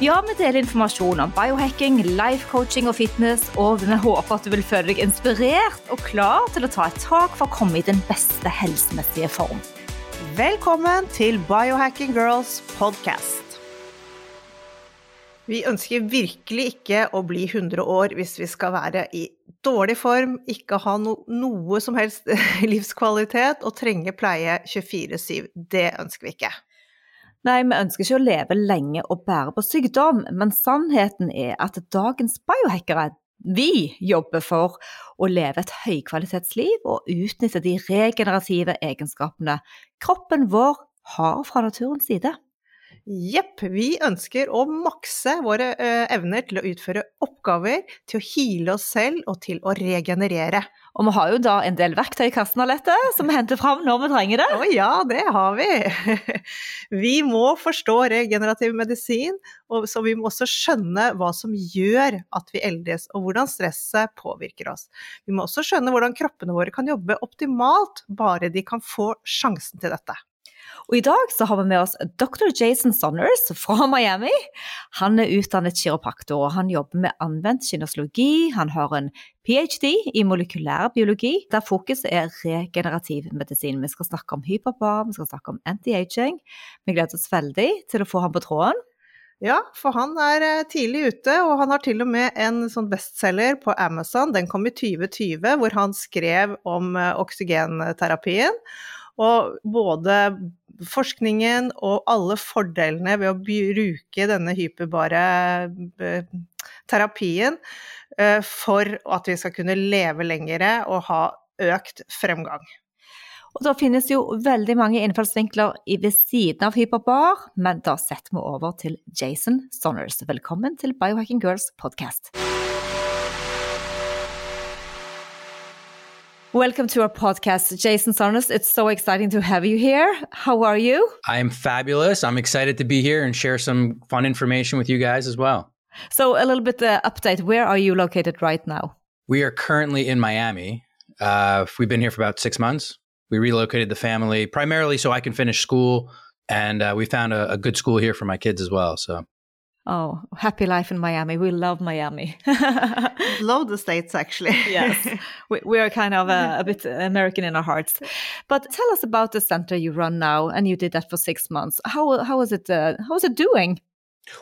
Ja, vi deler informasjon om biohacking, life coaching og fitness, og vi håper at du vil føle deg inspirert og klar til å ta et tak for å komme i den beste helsemessige form. Velkommen til Biohacking Girls podcast. Vi ønsker virkelig ikke å bli 100 år hvis vi skal være i dårlig form, ikke ha no noe som helst livskvalitet og trenge pleie 24-7. Det ønsker vi ikke. Nei, vi ønsker ikke å leve lenge og bære på sykdom, men sannheten er at dagens biohackere vi jobber for å leve et høykvalitetsliv og utnytte de regenerative egenskapene kroppen vår har fra naturens side. Jepp, vi ønsker å makse våre eh, evner til å utføre oppgaver, til å hile oss selv og til å regenerere. Og vi har jo da en del verktøy i kassen Alette, som vi henter fram når vi trenger det. Å ja, det har vi! Vi må forstå regenerativ medisin, og så vi må også skjønne hva som gjør at vi eldes, og hvordan stresset påvirker oss. Vi må også skjønne hvordan kroppene våre kan jobbe optimalt, bare de kan få sjansen til dette. Og I dag så har vi med oss dr. Jason Sonners fra Miami. Han er utdannet kiropraktor, og han jobber med anvendt kinesologi. Han har en ph.d. i molekylær biologi, der fokuset er regenerativ medisin. Vi skal snakke om hyperbar, vi skal snakke om anti-aging. Vi gleder oss veldig til å få ham på tråden. Ja, for han er eh, tidlig ute, og han har til og med en sånn bestselger på Amazon. Den kom i 2020, hvor han skrev om eh, oksygenterapien. Og både forskningen og alle fordelene ved å bruke denne hyperbare eh, terapien eh, for at vi skal kunne leve lengre og ha økt fremgang. Og Da finnes jo veldig mange innfallsvinkler ved siden av hyperbar, men da setter vi over til Jason Sonners. Velkommen til Biohacking Girls podcast. Welcome to our podcast, Jason Sonners. It's so exciting to have you here. How are you? I'm fabulous. I'm excited to be here and share some fun information with you guys as well. So, a little bit uh, update. Where are you located right now? We are currently in Miami. Uh, we've been here for about six months. We relocated the family primarily so I can finish school, and uh, we found a, a good school here for my kids as well. So Oh, happy life in Miami. We love Miami. love the States, actually. yes. We, we, are kind of a, a, bit American in our hearts. But tell us about the center you run now, and you did that for six months. How, how is it, uh, how is it doing?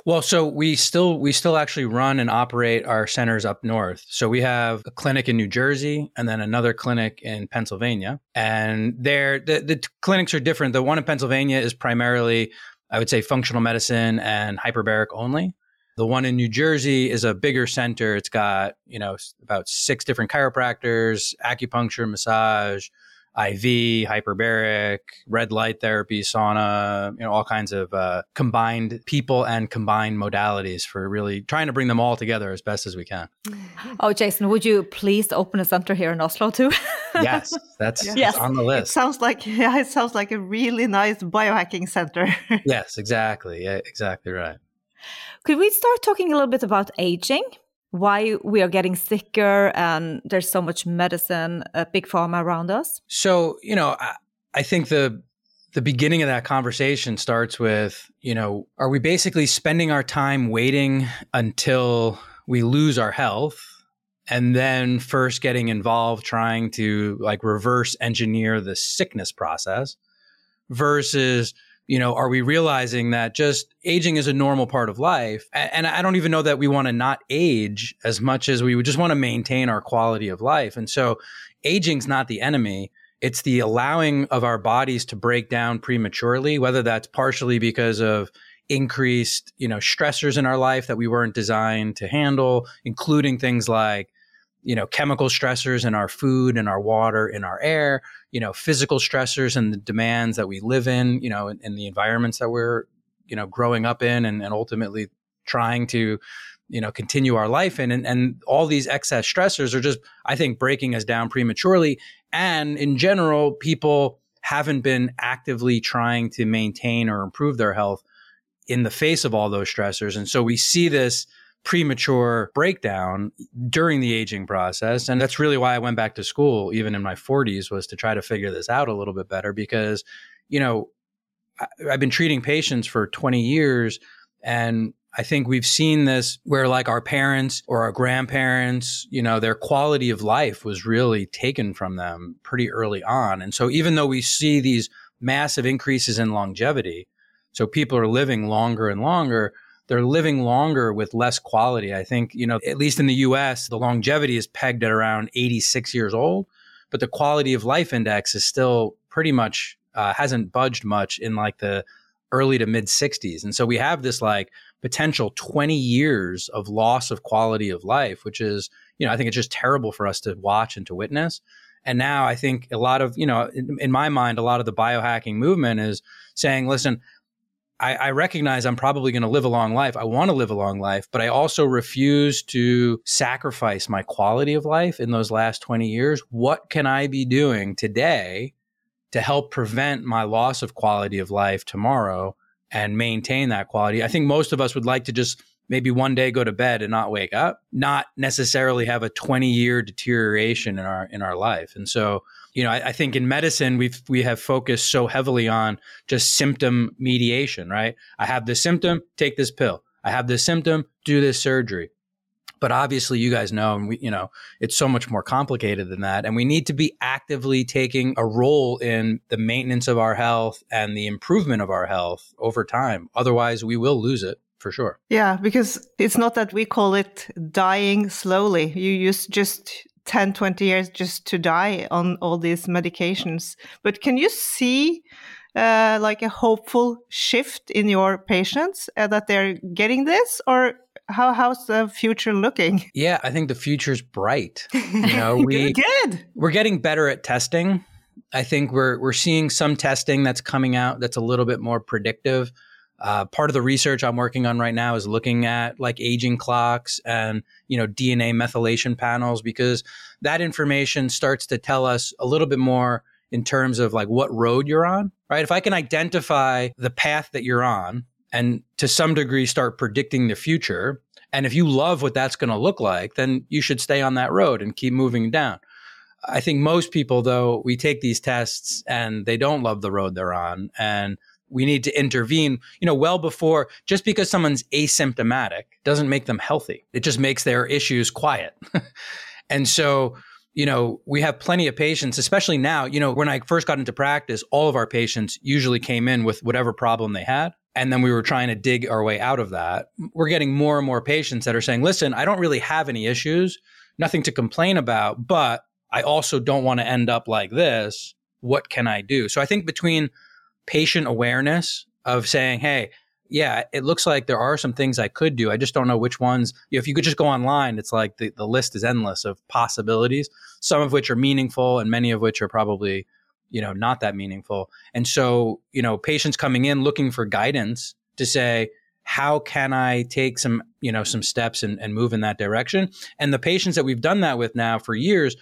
Well, so we still we still actually run and operate our centers up north. So we have a clinic in New Jersey and then another clinic in Pennsylvania. And there the, the clinics are different. The one in Pennsylvania is primarily I would say functional medicine and hyperbaric only. The one in New Jersey is a bigger center. It's got, you know, about six different chiropractors, acupuncture, massage, IV, hyperbaric, red light therapy, sauna, you know, all kinds of uh, combined people and combined modalities for really trying to bring them all together as best as we can. Oh, Jason, would you please open a center here in Oslo too? yes, that's, yes. on the list. It sounds like yeah, it sounds like a really nice biohacking center. yes, exactly. Yeah, exactly right. Could we start talking a little bit about aging? Why we are getting sicker and there's so much medicine, uh, big pharma around us? So, you know, I, I think the the beginning of that conversation starts with, you know, are we basically spending our time waiting until we lose our health and then first getting involved trying to like reverse engineer the sickness process versus you know, are we realizing that just aging is a normal part of life? And I don't even know that we want to not age as much as we would just want to maintain our quality of life. And so aging's not the enemy. it's the allowing of our bodies to break down prematurely, whether that's partially because of increased, you know, stressors in our life that we weren't designed to handle, including things like, you know, chemical stressors in our food and our water, in our air, you know, physical stressors and the demands that we live in, you know, in, the environments that we're, you know, growing up in and, and ultimately trying to, you know, continue our life in. And, and all these excess stressors are just, I think, breaking us down prematurely. And in general, people haven't been actively trying to maintain or improve their health in the face of all those stressors. And so we see this premature breakdown during the aging process. And that's really why I went back to school, even in my 40s, was to try to figure this out a little bit better because, you know, I, I've been treating patients for 20 years and I think we've seen this where like our parents or our grandparents, you know, their quality of life was really taken from them pretty early on. And so even though we see these massive increases in longevity, so people are living longer and longer. They're living longer with less quality. I think, you know, at least in the US, the longevity is pegged at around 86 years old, but the quality of life index is still pretty much uh, hasn't budged much in like the early to mid 60s. And so we have this like potential 20 years of loss of quality of life, which is, you know, I think it's just terrible for us to watch and to witness. And now I think a lot of, you know, in, in my mind, a lot of the biohacking movement is saying, listen, I, I recognize I'm probably going to live a long life. I want to live a long life, but I also refuse to sacrifice my quality of life in those last 20 years. What can I be doing today to help prevent my loss of quality of life tomorrow and maintain that quality? I think most of us would like to just maybe one day go to bed and not wake up, not necessarily have a 20 year deterioration in our in our life. And so you know, I, I, think in medicine we've we have focused so heavily on just symptom mediation, right? I have this symptom, take this pill. I have this symptom, do this surgery. But obviously, you guys know, and we, you know, it's so much more complicated than that. And we need to be actively taking a role in the maintenance of our health and the improvement of our health over time. Otherwise, we will lose it for sure. Yeah, because it's not that we call it dying slowly. You use just 10, 20 years just to die on all these medications. But can you see uh, like a hopeful shift in your patients uh, that they're getting this? Or how how's the future looking? Yeah i think the future's bright. You know we good. we're getting better at testing. I think we're we're seeing some testing that's coming out that's a little bit more predictive uh, part of the research I'm working on right now is looking at like aging clocks and you know DNA methylation panels because that information starts to tell us a little bit more in terms of like what road you're on, right? If I can identify the path that you're on and to some degree start predicting the future, and if you love what that's going to look like, then you should stay on that road and keep moving down. I think most people, though, we take these tests and they don't love the road they're on. And we need to intervene, you know, well before just because someone's asymptomatic doesn't make them healthy. It just makes their issues quiet. and so, you know, we have plenty of patients, especially now, you know, when I first got into practice, all of our patients usually came in with whatever problem they had. And then we were trying to dig our way out of that. We're getting more and more patients that are saying, listen, I don't really have any issues, nothing to complain about, but I also don't want to end up like this. What can I do? So I think between patient awareness of saying, hey, yeah, it looks like there are some things I could do. I just don't know which ones. You know, if you could just go online, it's like the, the list is endless of possibilities, some of which are meaningful and many of which are probably, you know, not that meaningful. And so, you know, patients coming in looking for guidance to say, how can I take some, you know, some steps and, and move in that direction? And the patients that we've done that with now for years,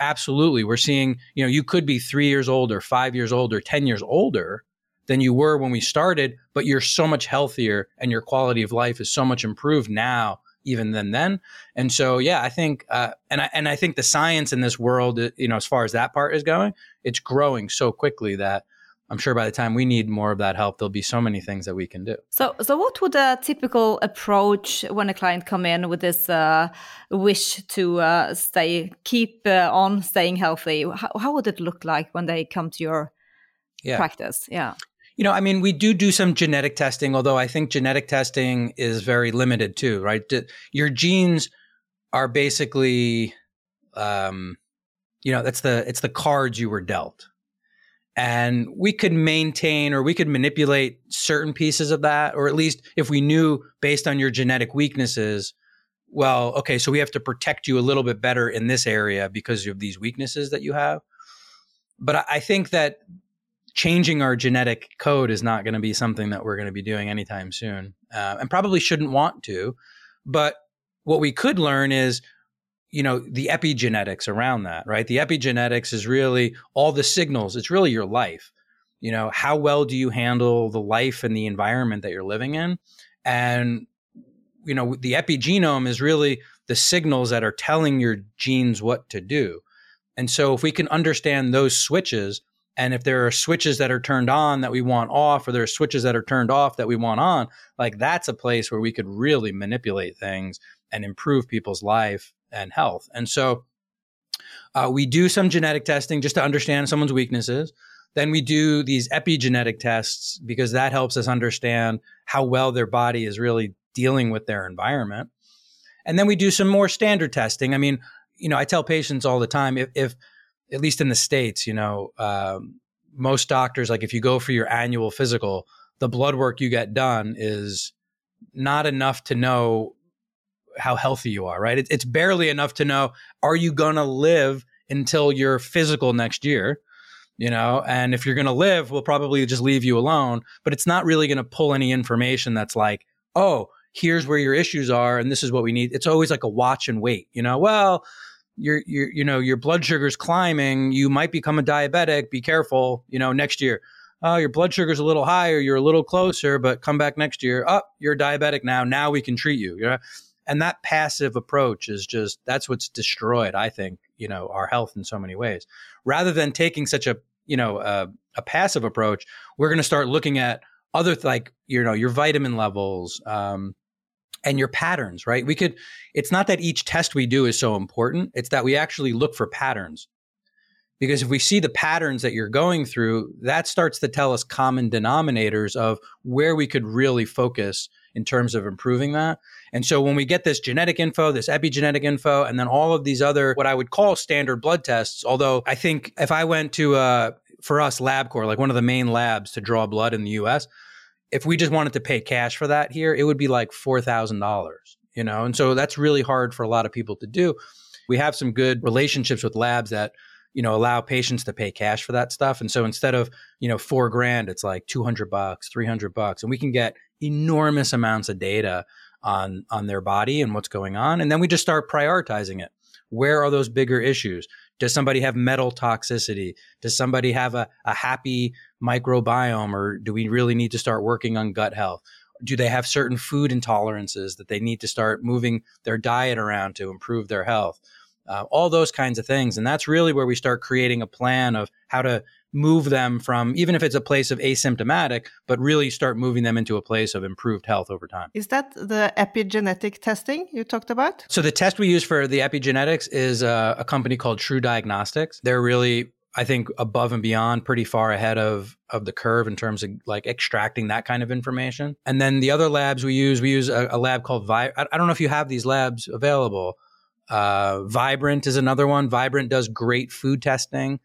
absolutely. We're seeing, you know, you could be three years older five years older 10 years older than you were when we started, but you're so much healthier and your quality of life is so much improved now even than then. And so, yeah, I think, uh, and I, and I think the science in this world, you know, as far as that part is going, it's growing so quickly that I'm sure by the time we need more of that help, there'll be so many things that we can do. So, so what would a typical approach when a client come in with this uh, wish to uh, stay, keep uh, on staying healthy? How, how, would it look like when they come to your yeah. practice? Yeah. You know, I mean, we do do some genetic testing, although I think genetic testing is very limited too, right? Your genes are basically um, you know, that's the it's the cards you were dealt. And we could maintain or we could manipulate certain pieces of that, or at least if we knew based on your genetic weaknesses, well, okay, so we have to protect you a little bit better in this area because of these weaknesses that you have. But I think that changing our genetic code is not going to be something that we're going to be doing anytime soon, uh, and probably shouldn't want to. But what we could learn is you know the epigenetics around that right? The epigenetics is really all the signals. It's really your life. You know how well do you handle the life and the environment that you're living in? And you know the epigenome is really the signals that are telling your genes what to do. And so if we can understand those switches and if there are switches that are turned on that we want off or there are switches that are turned off that we want on like that's a place where we could really manipulate things and improve people's life and health. And so uh, we do some genetic testing just to understand someone's weaknesses. Then we do these epigenetic tests because that helps us understand how well their body is really dealing with their environment. And then we do some more standard testing. I mean, you know, I tell patients all the time if, if at least in the States, you know, um, most doctors, like if you go for your annual physical, the blood work you get done is not enough to know how healthy you are, right? It, it's barely enough to know are you going to live until your physical next year, you know? And if you're going to live, we'll probably just leave you alone, but it's not really going to pull any information that's like, oh, here's where your issues are and this is what we need. It's always like a watch and wait, you know? Well, your your you know, your blood sugar's climbing, you might become a diabetic, be careful, you know, next year. Oh, your blood sugar's a little higher, you're a little closer, but come back next year. Up, oh, you're diabetic now. Now we can treat you. You know? And that passive approach is just that's what's destroyed i think you know our health in so many ways. Rather than taking such a you know a, a passive approach we're going to start looking at other like you know your vitamin levels um, and your patterns right? We could it's not that each test we do is so important it's that we actually look for patterns. Because if we see the patterns that you're going through that starts to tell us common denominators of where we could really focus in terms of improving that. And so when we get this genetic info, this epigenetic info, and then all of these other what I would call standard blood tests, although I think if I went to uh, for us LabCorp, like one of the main labs to draw blood in the US, if we just wanted to pay cash for that here, it would be like $4,000, you know? And so that's really hard for a lot of people to do. We have some good relationships with labs that you know allow patients to pay cash for that stuff and so instead of you know 4 grand it's like 200 bucks 300 bucks and we can get enormous amounts of data on on their body and what's going on and then we just start prioritizing it. Where are those bigger issues? Does somebody have metal toxicity? Does somebody have a, a happy microbiome or do we really need to start working on gut health? Do they have certain food intolerances that they need to start moving their diet around to improve their health? Uh, all those kinds of things and that's really where we start creating a plan of how to move them from even if it's a place of asymptomatic, but really start moving them into a place of improved health over time. Is that the epigenetic testing you talked about? So the test we use for the epigenetics is a, a company called True Diagnostics. They're really I think above and beyond pretty far ahead of of the curve in terms of like extracting that kind of information. And then the other labs we use, we use a, a lab called Vi. I, I don't know if you have these labs available. Uh, Vibrant is another one. Vibrant does great food testing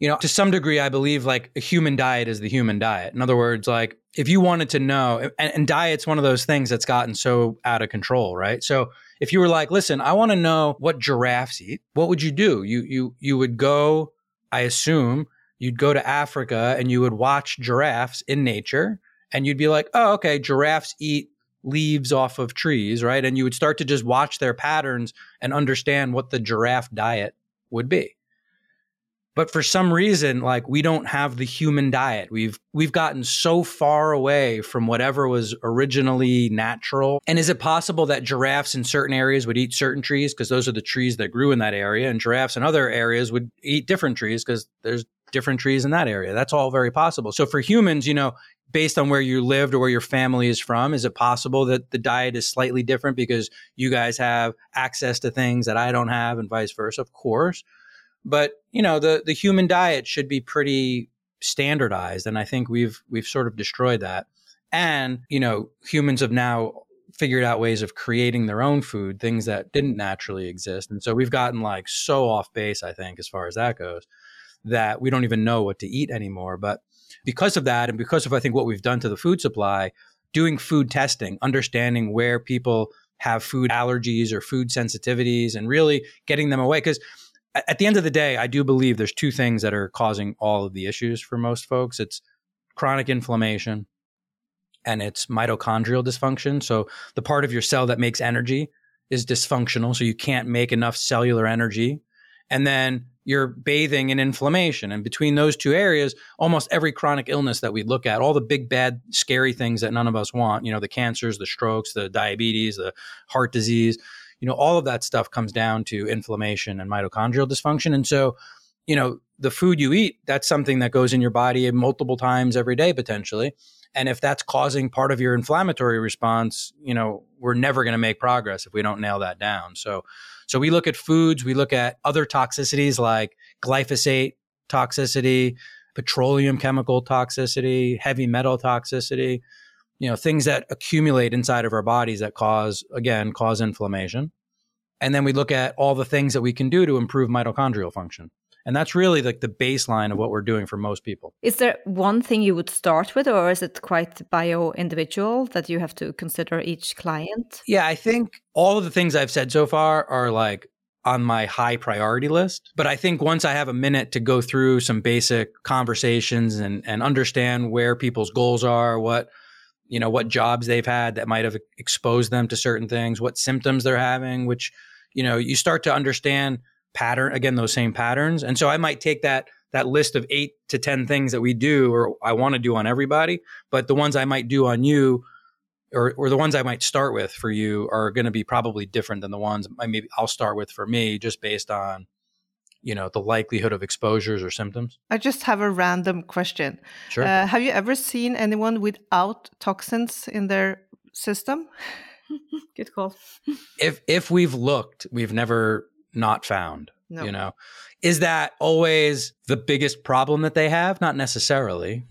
you know, to some degree, I believe like a human diet is the human diet. In other words, like if you wanted to know, and, and diet's one of those things that's gotten so out of control, right? So if you were like, listen, I want to know what giraffes eat, what would you do? You you you would go, I assume, you'd go to Africa and you would watch giraffes in nature, and you'd be like, oh, okay, giraffes eat leaves off of trees, right? And you would start to just watch their patterns and understand what the giraffe diet would be but for some reason like we don't have the human diet. We've we've gotten so far away from whatever was originally natural. And is it possible that giraffes in certain areas would eat certain trees? Because those are the trees that grew in that area and giraffes in other areas would eat different trees because there's different trees in that area. That's all very possible. So for humans you know based on where you lived or where your family is from is it possible that the diet is slightly different because you guys have access to things that i don't have and vice versa? Of course but you know, the the human diet should be pretty standardized, and I think we've we've sort of destroyed that. And you know, humans have now figured out ways of creating their own food, things that didn't naturally exist. And so we've gotten like so off base, I think, as far as that goes, that we don't even know what to eat anymore. But because of that, and because of, I think, what we've done to the food supply, doing food testing, understanding where people have food allergies or food sensitivities, and really getting them away. Because at the end of the day, I do believe there's two things that are causing all of the issues for most folks. It's chronic inflammation and it's mitochondrial dysfunction. So the part of your cell that makes energy is dysfunctional. So you can't make enough cellular energy. And then you're bathing in inflammation. And between those two areas, almost every chronic illness that we look at, all the big, bad, scary things that none of us want, you know, the cancers, the strokes, the diabetes, the heart disease, you know, all of that stuff comes down to inflammation and mitochondrial dysfunction. And so, you know, the food you eat, that's something that goes in your body multiple times every day potentially. And if that's causing part of your inflammatory response, you know, we're never going to make progress if we don't nail that down. So, so we look at foods, we look at other toxicities like glyphosate toxicity, petroleum chemical toxicity, heavy metal toxicity, you know, things that accumulate inside of our bodies that cause, again, cause inflammation. And then we look at all the things that we can do to improve mitochondrial function. And that's really like the baseline of what we're doing for most people. Is there one thing you would start with, or is it quite bio individual that you have to consider each client? Yeah, I think all of the things I've said so far are like on my high priority list. But I think once I have a minute to go through some basic conversations and, and understand where people's goals are, what you know, what jobs they've had that might have exposed them to certain things, what symptoms they're having, which, you know, you start to understand pattern again those same patterns. And so i might take that that list of eight to ten things that we do or i want to do on everybody but the ones i might do on you or, or the ones i might start with for you are going to be probably different than the ones I maybe i'll start with for me just based on you know the likelihood of exposures or symptoms i just have a random question sure uh, have you ever seen anyone without toxins in their system good call if if we've looked we've never not found. No. You know, is that always the biggest problem that they have? Not necessarily.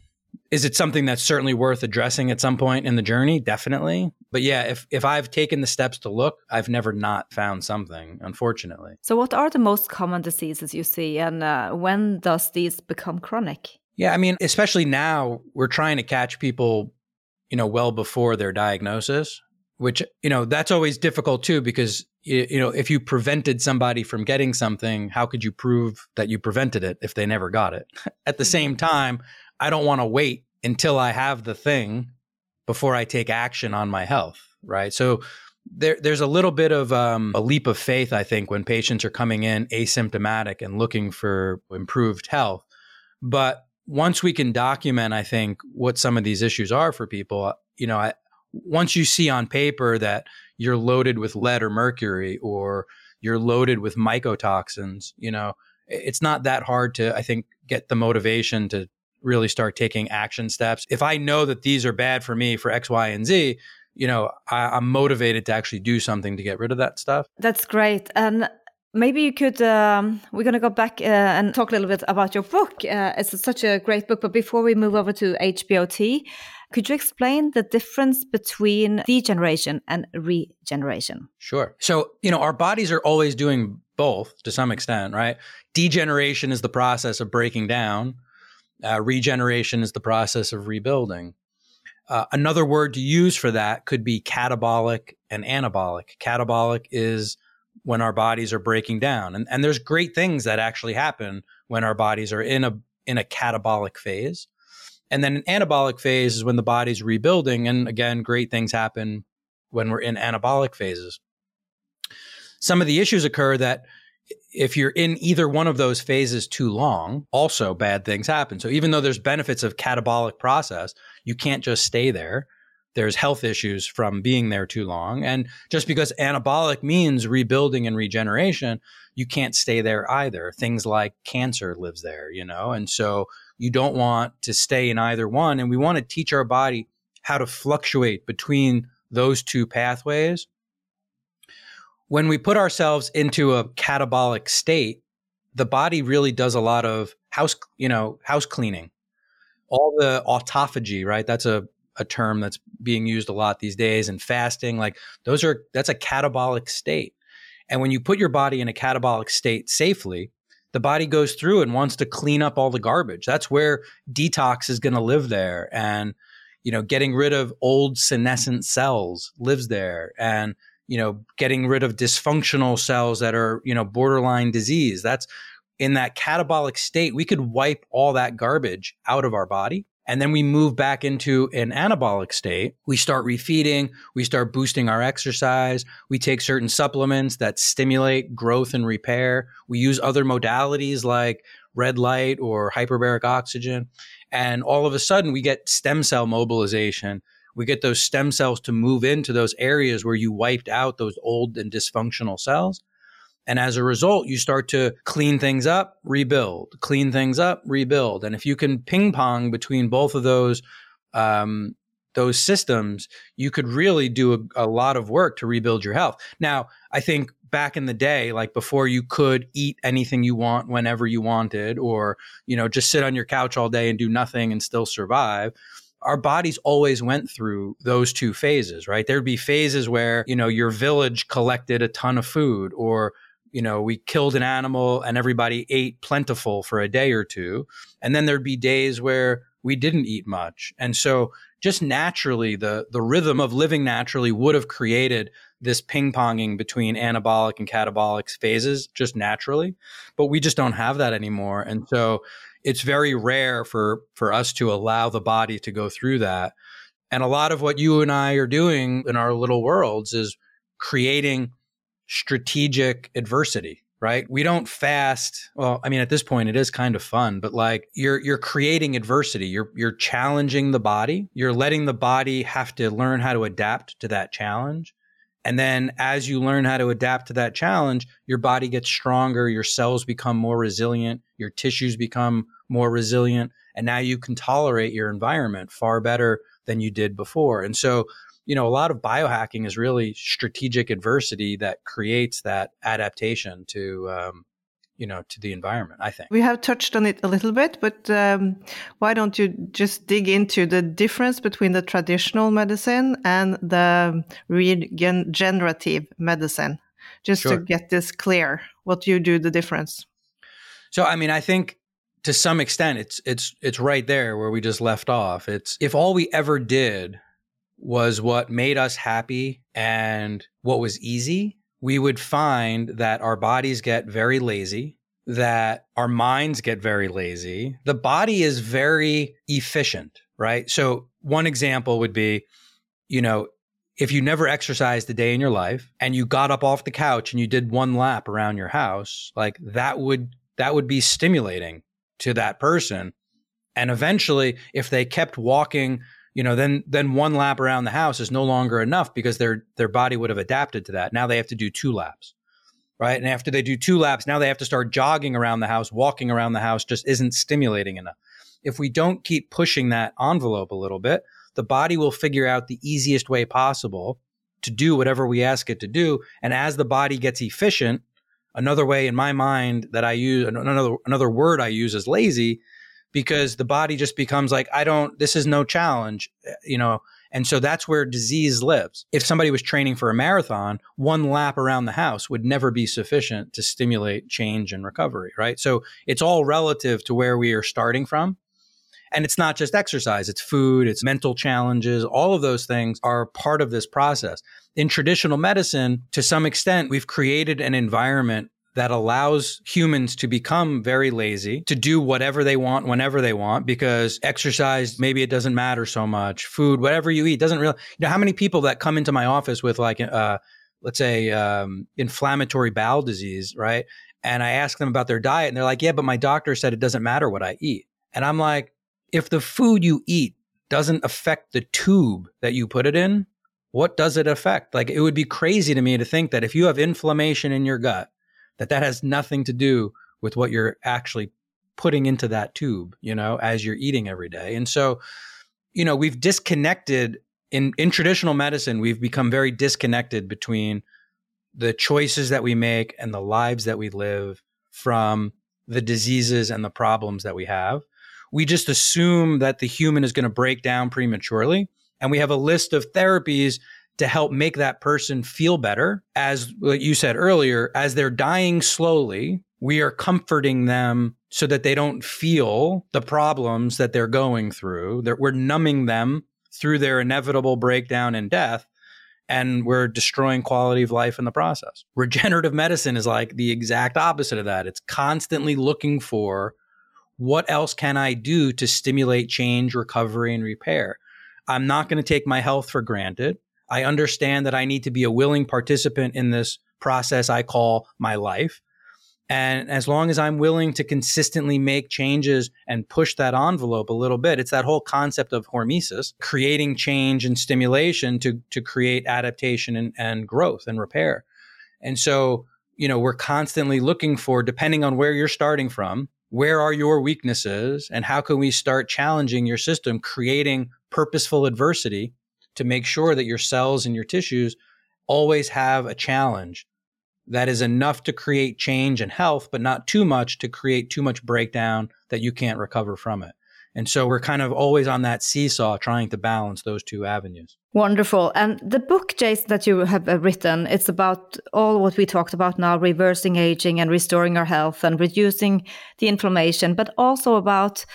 Is it something that's certainly worth addressing at some point in the journey? Definitely. But yeah, if, if I've taken the steps to look, I've never not found something, unfortunately. So, what are the most common diseases you see, and uh, when does these become chronic? Yeah, I mean, especially now, we're trying to catch people, you know, well before their diagnosis, which, you know, that's always difficult too, because you know, if you prevented somebody from getting something, how could you prove that you prevented it if they never got it? At the same time, I don't want to wait until I have the thing before I take action on my health, right? So there, there's a little bit of um, a leap of faith, I think, when patients are coming in asymptomatic and looking for improved health. But once we can document, I think, what some of these issues are for people, you know, I, once you see on paper that you're loaded with lead or mercury or you're loaded with mycotoxins, you know, it's not that hard to, I think, get the motivation to really start taking action steps. If I know that these are bad for me for X, Y, and Z, you know, I, am motivated to actually do something to get rid of that stuff. That's great. And maybe you could, um, we're going to go back uh, and talk a little bit about your book. Uh, it's such a great book. But before we move over to HBOT, could you explain the difference between degeneration and regeneration? Sure. So, you know, our bodies are always doing both to some extent, right? Degeneration is the process of breaking down, uh, regeneration is the process of rebuilding. Uh, another word to use for that could be catabolic and anabolic. Catabolic is when our bodies are breaking down. And, and there's great things that actually happen when our bodies are in a in a catabolic phase. And then an anabolic phase is when the body's rebuilding. And again, great things happen when we're in anabolic phases. Some of the issues occur that if you're in either one of those phases too long, also bad things happen. So even though there's benefits of catabolic process, you can't just stay there. There's health issues from being there too long. And just because anabolic means rebuilding and regeneration, you can't stay there either. Things like cancer lives there, you know? And so you don't want to stay in either one. And we want to teach our body how to fluctuate between those two pathways. When we put ourselves into a catabolic state, the body really does a lot of house, you know, house cleaning. All the autophagy, right? That's a a term that's being used a lot these days, and fasting. Like those are that's a catabolic state. And when you put your body in a catabolic state safely, the body goes through and wants to clean up all the garbage. That's where detox is going to live there. And, you know, getting rid of old senescent cells lives there. And, you know, getting rid of dysfunctional cells that are, you know, borderline disease. That's in that catabolic state. We could wipe all that garbage out of our body and then we move back into an anabolic state. We start refeeding, we start boosting our exercise, we take certain supplements that stimulate growth and repair. We use other modalities like red light or hyperbaric oxygen. And all of a sudden, we get stem cell mobilization. We get those stem cells to move into those areas where you wiped out those old and dysfunctional cells. And as a result, you start to clean things up, rebuild, clean things up, rebuild. And if you can ping pong between both of those, um, those systems, you could really do a, a lot of work to rebuild your health. Now, I think back in the day, like before you could eat anything you want whenever you wanted, or, you know, just sit on your couch all day and do nothing and still survive our bodies always went through those two phases, right? There'd be phases where, you know, your village collected a ton of food or you know, we killed an animal and everybody ate plentiful for a day or two. And then there'd be days where we didn't eat much. And so just naturally, the, the rhythm of living naturally would have created this ping ponging between anabolic and catabolic phases just naturally. But we just don't have that anymore. And so it's very rare for, for us to allow the body to go through that. And a lot of what you and I are doing in our little worlds is creating strategic adversity right? We don't fast. Well i mean at this point it is kind of fun but like you're you're creating adversity. You're you're challenging the body. You're letting the body have to learn how to adapt to that challenge and then as you learn how to adapt to that challenge your body gets stronger your cells become more resilient your tissues become more resilient and now you can tolerate your environment far better than you did before. And so you know, a lot of biohacking is really strategic adversity that creates that adaptation to, um, you know, to the environment. I think we have touched on it a little bit, but um, why don't you just dig into the difference between the traditional medicine and the regenerative medicine, just sure. to get this clear? What you do the difference? So, I mean, I think to some extent, it's it's it's right there where we just left off. It's if all we ever did was what made us happy and what was easy, we would find that our bodies get very lazy, that our minds get very lazy. The body is very efficient, right? So, one example would be, you know, if you never exercised a day in your life and you got up off the couch and you did one lap around your house, like that would that would be stimulating to that person. And eventually, if they kept walking you know, then then one lap around the house is no longer enough because their their body would have adapted to that. Now they have to do two laps. Right? And after they do two laps, now they have to start jogging around the house, walking around the house just isn't stimulating enough. If we don't keep pushing that envelope a little bit, the body will figure out the easiest way possible to do whatever we ask it to do. And as the body gets efficient, another way in my mind that I use another another word I use is lazy because the body just becomes like, I don't, this is no challenge, eh, you know. And so that's where disease lives. If somebody was training for a marathon, one lap around the house would never be sufficient to stimulate change and recovery, right? So it's all relative to where we are starting from. And it's not just exercise, it's food, it's mental challenges. All of those things are part of this process. In traditional medicine, to some extent, we've created an environment that allows humans to become very lazy, to do whatever they want whenever they want, because exercise, maybe it doesn't matter so much. Food, whatever you eat, doesn't really, you know, how many people that come into my office with like, uh, let's say, um, inflammatory bowel disease, right? And I ask them about their diet and they're like, yeah, but my doctor said it doesn't matter what I eat. And I'm like, if the food you eat doesn't affect the tube that you put it in, what does it affect? Like, it would be crazy to me to think that if you have inflammation in your gut, that that has nothing to do with what you're actually putting into that tube, you know, as you're eating every day. And so, you know, we've disconnected in in traditional medicine, we've become very disconnected between the choices that we make and the lives that we live from the diseases and the problems that we have. We just assume that the human is going to break down prematurely And we have a list of therapies to help make that person feel better. As you said earlier, as they're dying slowly, we are comforting them so that they don't feel the problems that they're going through. That we're numbing them through their inevitable breakdown and death and we're destroying quality of life in the process. Regenerative medicine is like the exact opposite of that. It's constantly looking for what else can I do to stimulate change, recovery, and repair. I'm not going to take my health for granted. I understand that I need to be a willing participant in this process I call my life. And as long as I'm willing to consistently make changes and push that envelope a little bit, it's that whole concept of hormesis, creating change and stimulation to, to create adaptation and, and growth and repair. And so, you know, we're constantly looking for, depending on where you're starting from, where are your weaknesses and how can we start challenging your system, creating purposeful adversity to make sure that your cells and your tissues always have a challenge that is enough to create change and health, but not too much to create too much breakdown that you can't recover from it. And so we're kind of always on that seesaw trying to balance those two avenues. Wonderful. And the book, Jason, that you have uh, written, it's about all what we talked about now reversing aging and restoring our health and reducing the inflammation, but also about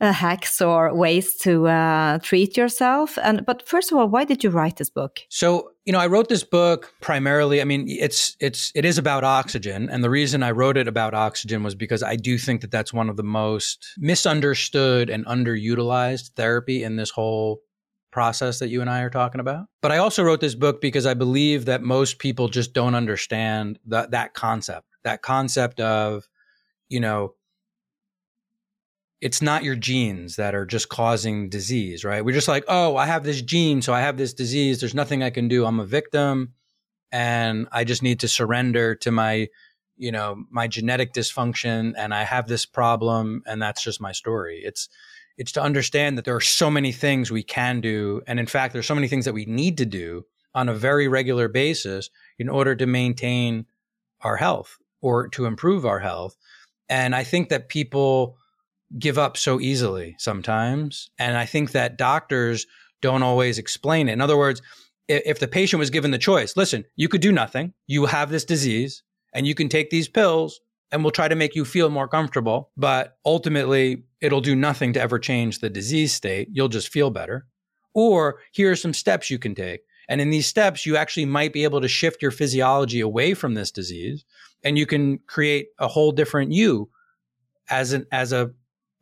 uh, hacks or ways to uh, treat yourself. And but first of all, why did you write this book? So you know, I wrote this book primarily. I mean, it's it's it is about oxygen, and the reason I wrote it about oxygen was because I do think that that's one of the most misunderstood and underutilized therapy in this whole process that you and I are talking about. But I also wrote this book because I believe that most people just don't understand that that concept. That concept of, you know, it's not your genes that are just causing disease, right? We're just like, oh, I have this gene, so I have this disease. There's nothing I can do. I'm a victim and I just need to surrender to my, you know, my genetic dysfunction and I have this problem and that's just my story. It's it's to understand that there are so many things we can do and in fact there's so many things that we need to do on a very regular basis in order to maintain our health or to improve our health. And I think that people give up so easily sometimes. And I think that doctors don't always explain it. In other words, if the patient was given the choice, listen, you could do nothing. You have this disease and you can take these pills and we'll try to make you feel more comfortable. But ultimately, it'll do nothing to ever change the disease state. You'll just feel better. Or here are some steps you can take. And in these steps, you actually might be able to shift your physiology away from this disease and you can create a whole different you as an, as a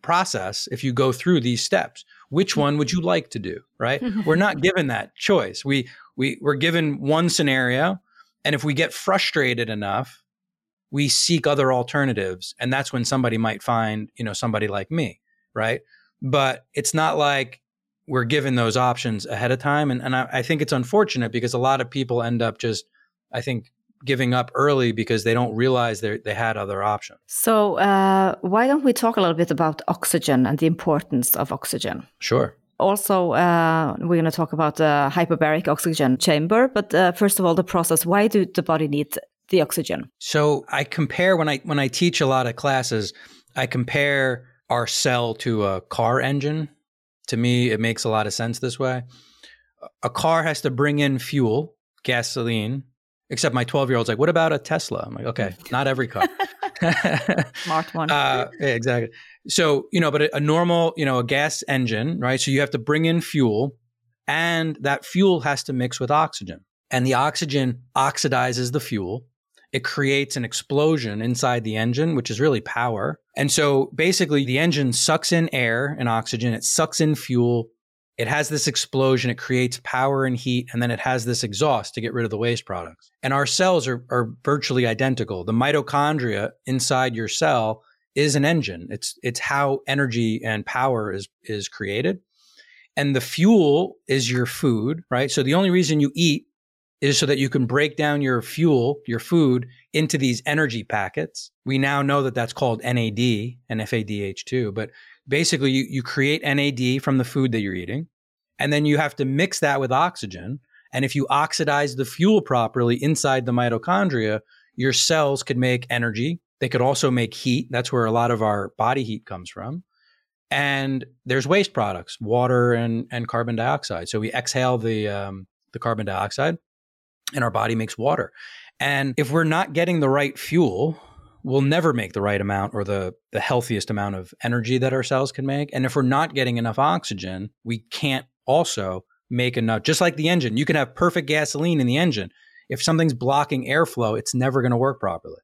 process if you go through these steps. Which mm-hmm. one would you like to do right? Mm-hmm. We're not given that choice. We we we're given one scenario and if we get frustrated enough we seek other alternatives and that's when somebody might find you know somebody like me right? But it's not like we're given those options ahead of time and, and I, I think it's unfortunate because a lot of people end up just i think giving up early because they don't realize they they had other options. So uh, why don't we talk a little bit about oxygen and the importance of oxygen? Sure. Also, uh, we're going to talk about the hyperbaric oxygen chamber. But uh, first of all, the process. Why do the body need the oxygen? So I compare when I when I teach a lot of classes, I compare our cell to a car engine. To me, it makes a lot of sense this way. A car has to bring in fuel, gasoline, Except my 12 year old's like, what about a Tesla? I'm like, okay, not every car. Smart one. Uh, yeah, exactly. So, you know, but a, a normal, you know, a gas engine, right? So you have to bring in fuel and that fuel has to mix with oxygen. And the oxygen oxidizes the fuel. It creates an explosion inside the engine, which is really power. And so basically the engine sucks in air and oxygen. It sucks in fuel it has this explosion, it creates power and heat, and then it has this exhaust to get rid of the waste products. And our cells are, are virtually identical. The mitochondria inside your cell is an engine. It's it's how energy and power is is created. And the fuel is your food, right? So the only reason you eat is so that you can break down your fuel, your food, into these energy packets. We now know that that's called NAD and FADH2, but basically you, you create NAD from the food that you're eating, and then you have to mix that with oxygen. And if you oxidize the fuel properly inside the mitochondria, your cells could make energy. They could also make heat. That's where a lot of our body heat comes from. and there's waste products, water and and carbon dioxide. So we exhale the um, the carbon dioxide, and our body makes water. And if we're not getting the right fuel, we'll never make the right amount or the the healthiest amount of energy that our cells can make. And if we're not getting enough oxygen, we can't also make enough. Just like the engine, you can have perfect gasoline in the engine. If something's blocking airflow, it's never going to work properly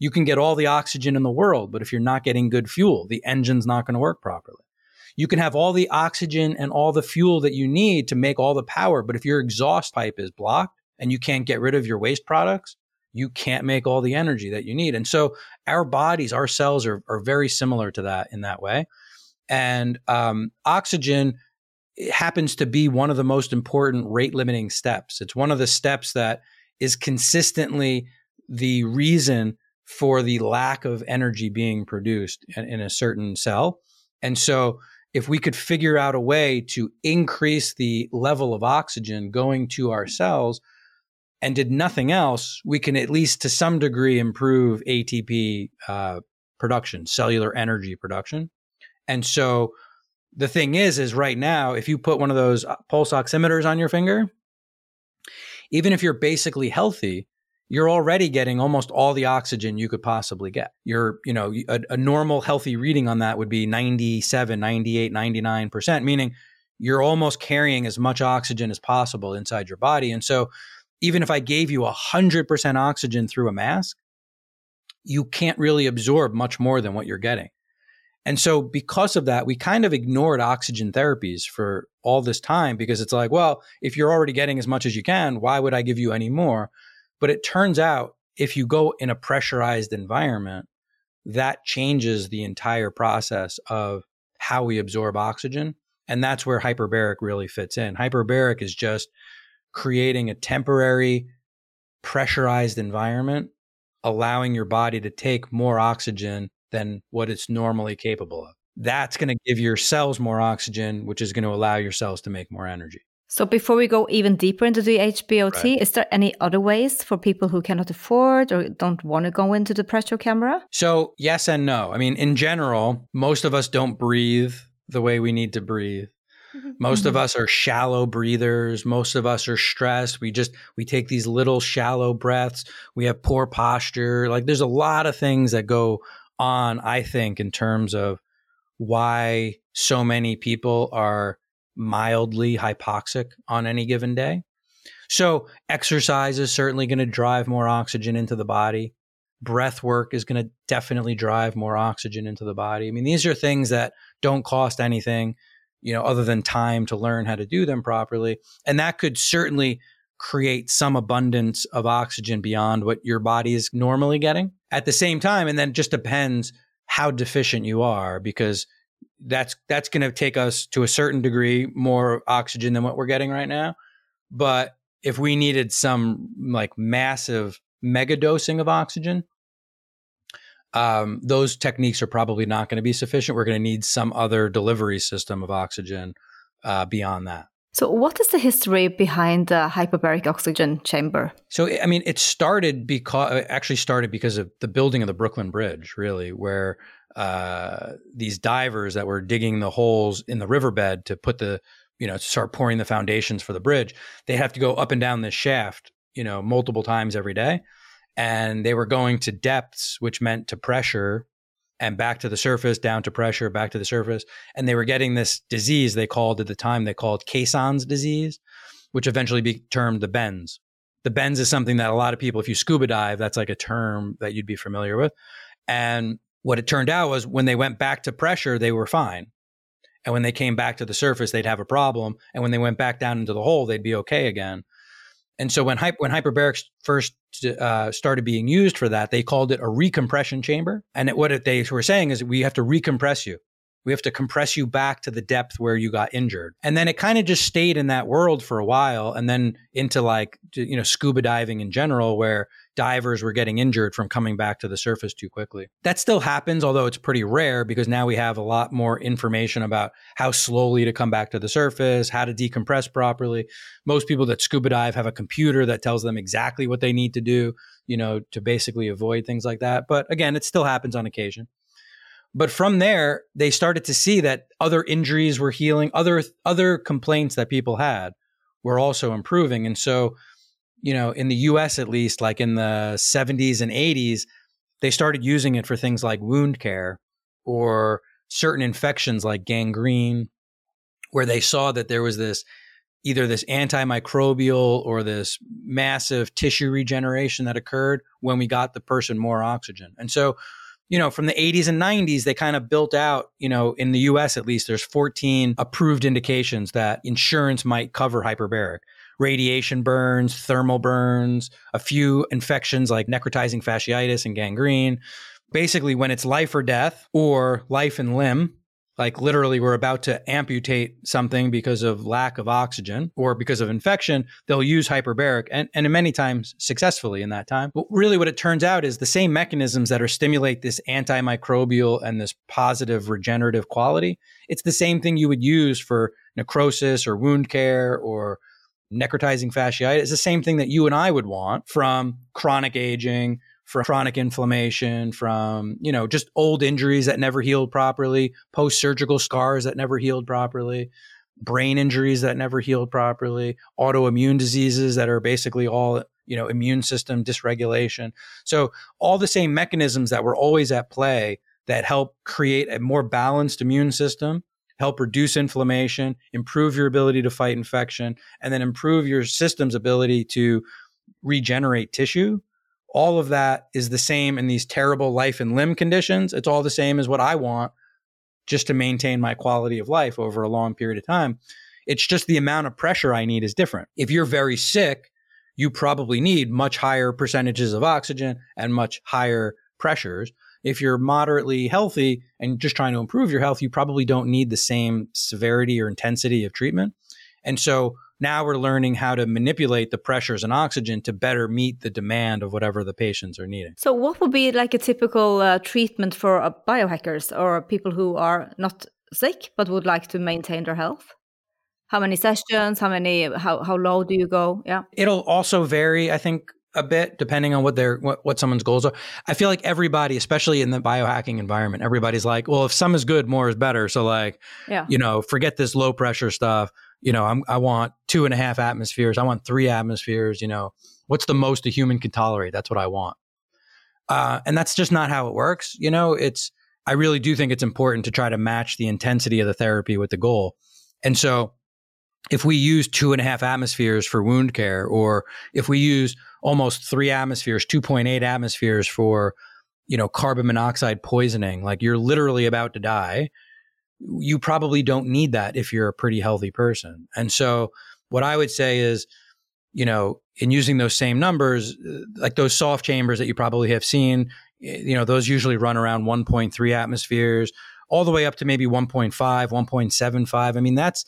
you can get all the oxygen in the world, but if you're not getting good fuel, the engine's not going to work properly. You can have all the oxygen and all the fuel that you need to make all the power, but if your exhaust pipe is blocked and you can't get rid of your waste products, you can't make all the energy that you need. And so our bodies, our cells are, are very similar to that in that way. And um, oxygen happens to be one of the most important rate limiting steps. It's one of the steps that is consistently the reason for the lack of energy being produced in, in a certain cell. And so, if we could figure out a way to increase the level of oxygen going to our cells and did nothing else, we can at least to some degree improve ATP uh, production, cellular energy production. And so the thing is, is right now, if you put one of those uh, pulse oximeters on your finger, even if you're basically healthy, you're already getting almost all the oxygen you could possibly get. You're, you know, a, a, normal healthy reading on that would be 97, 98, 99%, meaning you're almost carrying as much oxygen as possible inside your body. And so even if I gave you 100% oxygen through a mask, you can't really absorb much more than what you're getting. And so because of that, we kind of ignored oxygen therapies for all this time because it's like, well, if you're already getting as much as you can, why would I give you any more? But it turns out if you go in a pressurized environment, that changes the entire process of how we absorb oxygen. And that's where hyperbaric really fits in. Hyperbaric is just creating a temporary pressurized environment, allowing your body to take more oxygen than what it's normally capable of. That's going to give your cells more oxygen, which is going to allow your cells to make more energy. So before we go even deeper into the HBOT, right. is there any other ways for people who cannot afford or don't want to go into the pressure camera? So yes and no. I mean, in general, most of us don't breathe the way we need to breathe. Most of us are shallow breathers. Most of us are stressed. We just we take these little shallow breaths. We have poor posture. Like there's a lot of things that go on, I think, in terms of why so many people are mildly hypoxic on any given day. So, exercise is certainly going to drive more oxygen into the body. Breath work is going to definitely drive more oxygen into the body. I mean, these are things that don't cost anything, you know, other than time to learn how to do them properly. And that could certainly create some abundance of oxygen beyond what your body is normally getting at the same time. And then just depends how deficient you are because that's that's going to take us to a certain degree more oxygen than what we're getting right now. But if we needed some like massive mega dosing of oxygen, um, those techniques are probably not going to be sufficient. We're going to need some other delivery system of oxygen uh, beyond that. So, what is the history behind the hyperbaric oxygen chamber? So, I mean, it started because actually started because of the building of the Brooklyn Bridge, really, where uh, these divers that were digging the holes in the riverbed to put the, you know, to start pouring the foundations for the bridge. They have to go up and down this shaft, you know, multiple times every day. And they were going to depths, which meant to pressure and back to the surface, down to pressure, back to the surface. And they were getting this disease they called at the time, they called Caisson's disease, which eventually be termed the bends. The bends is something that a lot of people, if you scuba dive, that's like a term that you'd be familiar with. And what it turned out was when they went back to pressure, they were fine. And when they came back to the surface, they'd have a problem. And when they went back down into the hole, they'd be okay again. And so when, when hyperbarics first uh, started being used for that, they called it a recompression chamber. And it, what it, they were saying is we have to recompress you. We have to compress you back to the depth where you got injured. And then it kind of just stayed in that world for a while and then into like, you know, scuba diving in general, where divers were getting injured from coming back to the surface too quickly. That still happens, although it's pretty rare because now we have a lot more information about how slowly to come back to the surface, how to decompress properly. Most people that scuba dive have a computer that tells them exactly what they need to do, you know, to basically avoid things like that. But again, it still happens on occasion. But from there, they started to see that other injuries were healing, other other complaints that people had were also improving. And so, you know, in the US at least, like in the 70s and 80s, they started using it for things like wound care or certain infections like gangrene, where they saw that there was this either this antimicrobial or this massive tissue regeneration that occurred when we got the person more oxygen. And so, you know, from the 80s and 90s, they kind of built out, you know, in the US at least, there's 14 approved indications that insurance might cover hyperbaric. Radiation burns, thermal burns, a few infections like necrotizing fasciitis and gangrene. Basically, when it's life or death or life and limb, like literally we're about to amputate something because of lack of oxygen or because of infection, they'll use hyperbaric and, and many times successfully in that time. But really what it turns out is the same mechanisms that are stimulate this antimicrobial and this positive regenerative quality. It's the same thing you would use for necrosis or wound care or necrotizing fasciitis. It's the same thing that you and I would want from chronic aging, from chronic inflammation, from, you know, just old injuries that never healed properly, post surgical scars that never healed properly, brain injuries that never healed properly, autoimmune diseases that are basically all, you know, immune system dysregulation. So, all the same mechanisms that were always at play that help create a more balanced immune system help reduce inflammation, improve your ability to fight infection, and then improve your system's ability to regenerate tissue all of that is the same in these terrible life and limb conditions. It's all the same as what I want just to maintain my quality of life over a long period of time. It's just the amount of pressure I need is different. If you're very sick, you probably need much higher percentages of oxygen and much higher pressures. If you're moderately healthy and just trying to improve your health, you probably don't need the same severity or intensity of treatment. And so now we're learning how to manipulate the pressures and oxygen to better meet the demand of whatever the patients are needing. So, what would be like a typical uh, treatment for uh, biohackers or people who are not sick but would like to maintain their health? How many sessions? How many? How how low do you go? Yeah, it'll also vary. I think a bit depending on what their what, what someone's goals are. I feel like everybody, especially in the biohacking environment, everybody's like, well, if some is good, more is better. So like, yeah. you know, forget this low pressure stuff you know, I'm, I want two and a half atmospheres. I want three atmospheres. You know, what's the most a human can tolerate? That's what I want. Uh, and that's just not how it works. You know, it's, I really do think it's important to try to match the intensity of the therapy with the goal. And so if we use two and a half atmospheres for wound care, or if we use almost three atmospheres, 2.8 atmospheres for, you know, carbon monoxide poisoning, like you're literally about to die you probably don't need that if you're a pretty healthy person. And so what I would say is, you know, in using those same numbers, uh, like those soft chambers that you probably have seen, you know, those usually run around 1.3 atmospheres all the way up to maybe 1.5, 1.75. I mean, that's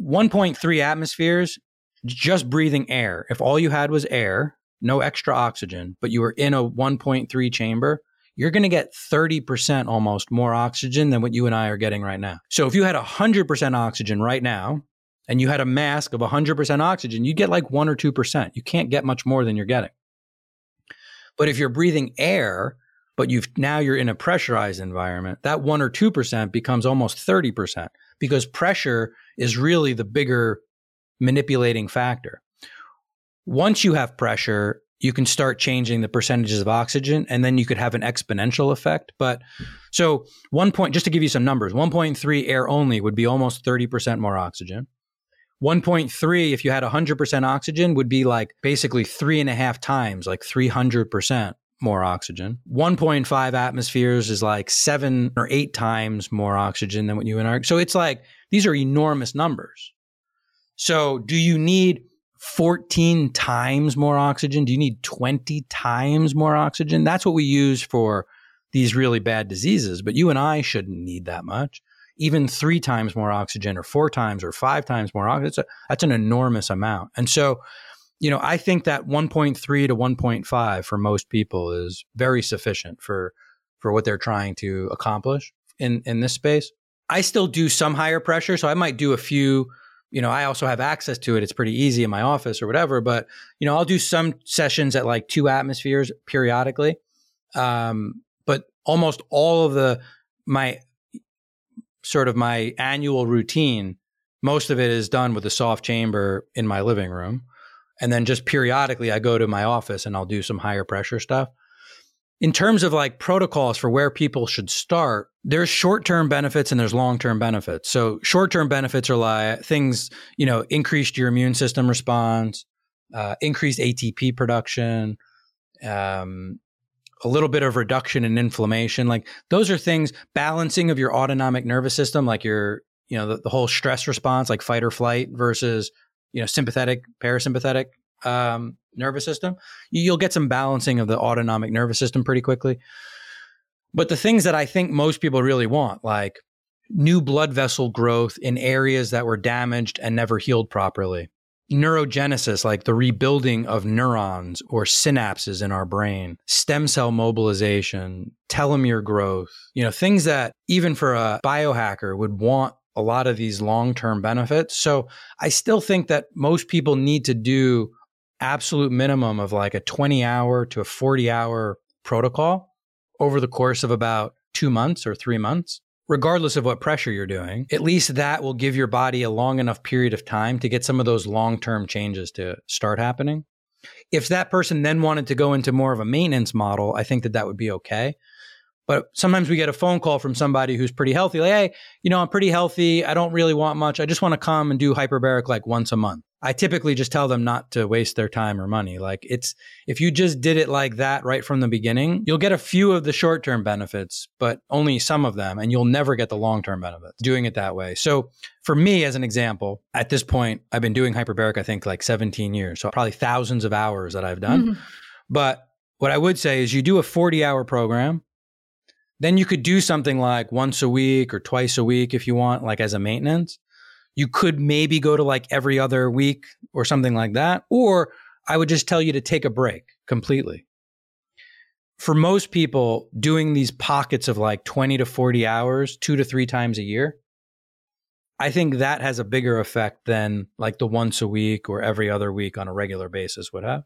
1.3 atmospheres just breathing air. If all you had was air, no extra oxygen, but you were in a 1.3 chamber, you're going to get 30% almost more oxygen than what you and I are getting right now. So if you had 100% oxygen right now and you had a mask of 100% oxygen, you'd get like 1 or 2%. You can't get much more than you're getting. But if you're breathing air, but you've now you're in a pressurized environment, that 1 or 2% becomes almost 30% because pressure is really the bigger manipulating factor. Once you have pressure, you can start changing the percentages of oxygen and then you could have an exponential effect. But so one point, just to give you some numbers, 1.3 air only would be almost 30% more oxygen. 1.3, if you had 100% oxygen, would be like basically three and a half times, like 300% more oxygen. 1.5 atmospheres is like seven or eight times more oxygen than what you and I. So it's like these are enormous numbers. So do you need 14 times more oxygen? Do you need 20 times more oxygen? That's what we use for these really bad diseases. But you and I shouldn't need that much. Even three times more oxygen, or four times, or five times more oxygen, that's, a, that's an enormous amount. And so, you know, I think that 1.3 to 1.5 for most people is very sufficient for for what they're trying to accomplish in in this space. I still do some higher pressure, so I might do a few you know, I also have access to it. It's pretty easy in my office or whatever. But you know, I'll do some sessions at like two atmospheres periodically. Um, but almost all of the my sort of my annual routine, most of it is done with a soft chamber in my living room. And then just periodically I go to my office and I'll do some higher pressure stuff. In terms of like protocols for where people should start, there's short-term benefits and there's long-term benefits. So short-term benefits are like things, you know, increased your immune system response, uh, increased ATP production, um, a little bit of reduction in inflammation. Like those are things, balancing of your autonomic nervous system, like your, you know, the, the whole stress response, like fight or flight versus, you know, sympathetic, parasympathetic um, nervous system. You'll get some balancing of the autonomic nervous system pretty quickly. But the things that I think most people really want, like new blood vessel growth in areas that were damaged and never healed properly, neurogenesis, like the rebuilding of neurons or synapses in our brain, stem cell mobilization, telomere growth, you know, things that even for a biohacker would want a lot of these long term benefits. So I still think that most people need to do absolute minimum of like a 20 hour to a 40 hour protocol over the course of about two months or three months regardless of what pressure you're doing, at least that will give your body a long enough period of time to get some of those long term changes to start happening. If that person then wanted to go into more of a maintenance model, I think that that would be okay. But sometimes we get a phone call from somebody who's pretty healthy, like, hey, you know, I'm pretty healthy. I don't really want much. I just want to come and do hyperbaric like once a month. I typically just tell them not to waste their time or money. Like it's, if you just did it like that right from the beginning, you'll get a few of the short term benefits, but only some of them, and you'll never get the long term benefits doing it that way. So for me, as an example, at this point, I've been doing hyperbaric, I think like 17 years. So probably thousands of hours that I've done. Mm-hmm. But what I would say is you do a 40 hour program. Then you could do something like once a week or twice a week if you want, like as a maintenance. You could maybe go to like every other week or something like that. Or I would just tell you to take a break completely. For most people, doing these pockets of like 20 to 40 hours, two to three times a year, I think that has a bigger effect than like the once a week or every other week on a regular basis would have.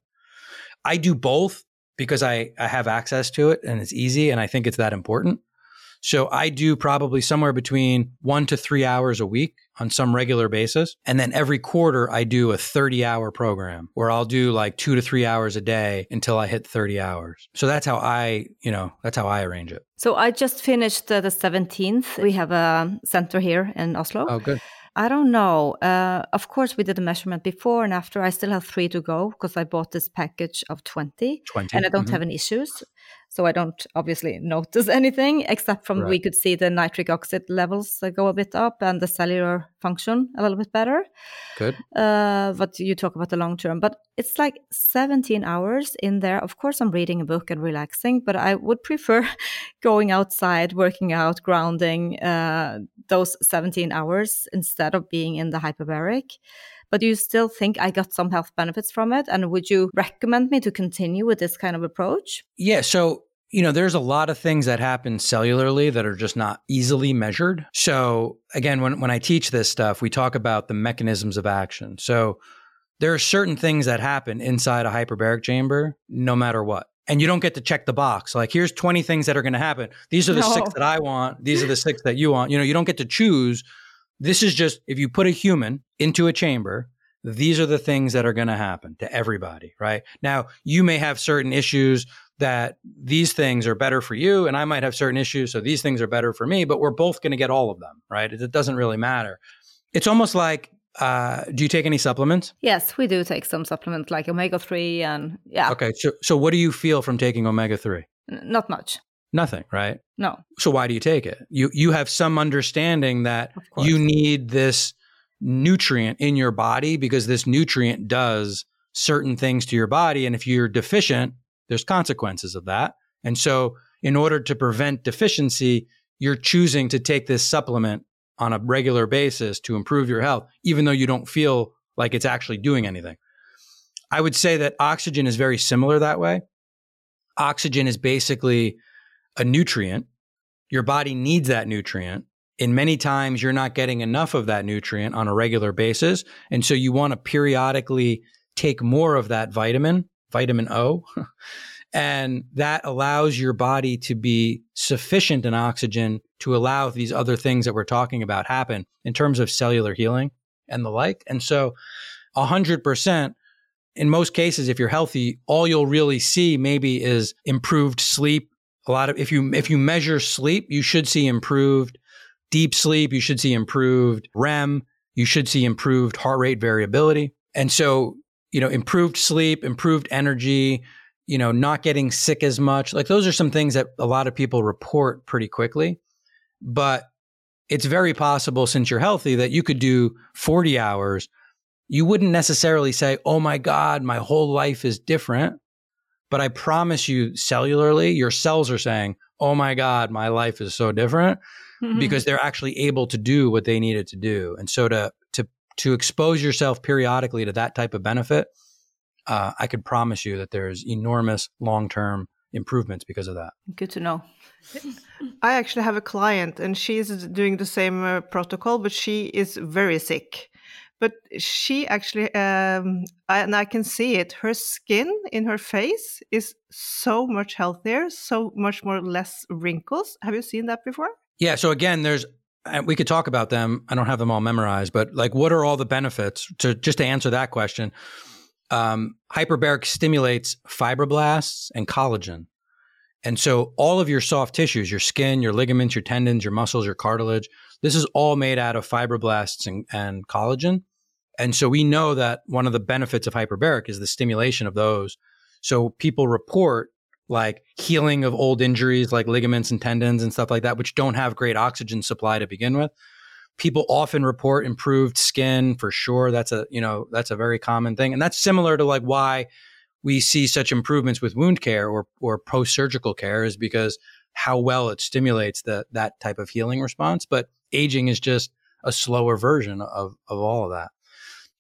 I do both because I, I have access to it and it's easy and I think it's that important. So I do probably somewhere between one to three hours a week on some regular basis. And then every quarter, I do a 30 hour program where I'll do like two to three hours a day until I hit 30 hours. So that's how I, you know, that's how I arrange it. So I just finished uh, the 17th. We have a center here in Oslo. Oh, good. I don't know. Uh, of course, we did a measurement before and after. I still have three to go because I bought this package of 20, 20. and I don't mm-hmm. have any issues. So I don't obviously notice anything except from right. we could see the nitric oxide levels go a bit up and the cellular function a little bit better. Good. Uh, but you talk about the long term, but it's like 17 hours in there. Of course, I'm reading a book and relaxing, but I would prefer going outside, working out, grounding uh, those 17 hours instead of being in the hyperbaric but do you still think I got some health benefits from it? And would you recommend me to continue with this kind of approach? Yeah. So, you know, there's a lot of things that happen cellularly that are just not easily measured. So, again, when, when I teach this stuff, we talk about the mechanisms of action. So, there are certain things that happen inside a hyperbaric chamber no matter what. And you don't get to check the box. Like, here's 20 things that are going to happen. These are the no. six that I want. These are the six that you want. You know, you don't get to choose this is just if you put a human into a chamber, these are the things that are going to happen to everybody, right? Now, you may have certain issues that these things are better for you, and I might have certain issues, so these things are better for me, but we're both going to get all of them, right? It, doesn't really matter. It's almost like uh, do you take any supplements? Yes, we do take some supplements like omega 3 and yeah. Okay. So, so what do you feel from taking omega 3? Not much. Nothing, right? No. So why do you take it? You you have some understanding that you need this nutrient in your body because this nutrient does certain things to your body and if you're deficient, there's consequences of that. And so in order to prevent deficiency, you're choosing to take this supplement on a regular basis to improve your health even though you don't feel like it's actually doing anything. I would say that oxygen is very similar that way. Oxygen is basically a nutrient. Your body needs that nutrient. And many times you're not getting enough of that nutrient on a regular basis. And so you want to periodically take more of that vitamin, vitamin O, And that allows your body to be sufficient in oxygen to allow these other things that we're talking about happen in terms of cellular healing and the like. And so 100% in most cases if you're healthy all you'll really see maybe is improved sleep a lot of if you if you measure sleep you should see improved deep sleep you should see improved REM you should see improved heart rate variability. And so you know improved sleep improved energy you know not getting sick as much like those are some things that a lot of people report pretty quickly. But it's very possible since you're healthy that you could do 40 hours. You wouldn't necessarily say, Oh my God, my whole life is different. But I promise you, cellularly, your cells are saying, Oh my God, my life is so different mm-hmm. because they're actually able to do what they needed to do. And so to, to, to expose yourself periodically to that type of benefit, uh, I could promise you that there's enormous long term improvements because of that. Good to know. I actually have a client and she's doing the same uh, protocol, but she is very sick but she actually um, and i can see it her skin in her face is so much healthier so much more less wrinkles. Have you seen that before? Yeah so again there's we could talk about them. I don't have them all memorized but like what are all the benefits? To just to answer that question um, hyperbaric stimulates fibroblasts and collagen. And so all of your soft tissues your skin your ligaments your tendons your muscles your cartilage this is all made out of fibroblasts and, and collagen and so we know that one of the benefits of hyperbaric is the stimulation of those. So people report like healing of old injuries like ligaments and tendons and stuff like that, which don't have great oxygen supply to begin with. People often report improved skin for sure. That's a, you know, that's a very common thing. And that's similar to like why we see such improvements with wound care or, or post surgical care is because how well it stimulates the, that type of healing response. But aging is just a slower version of, of all of that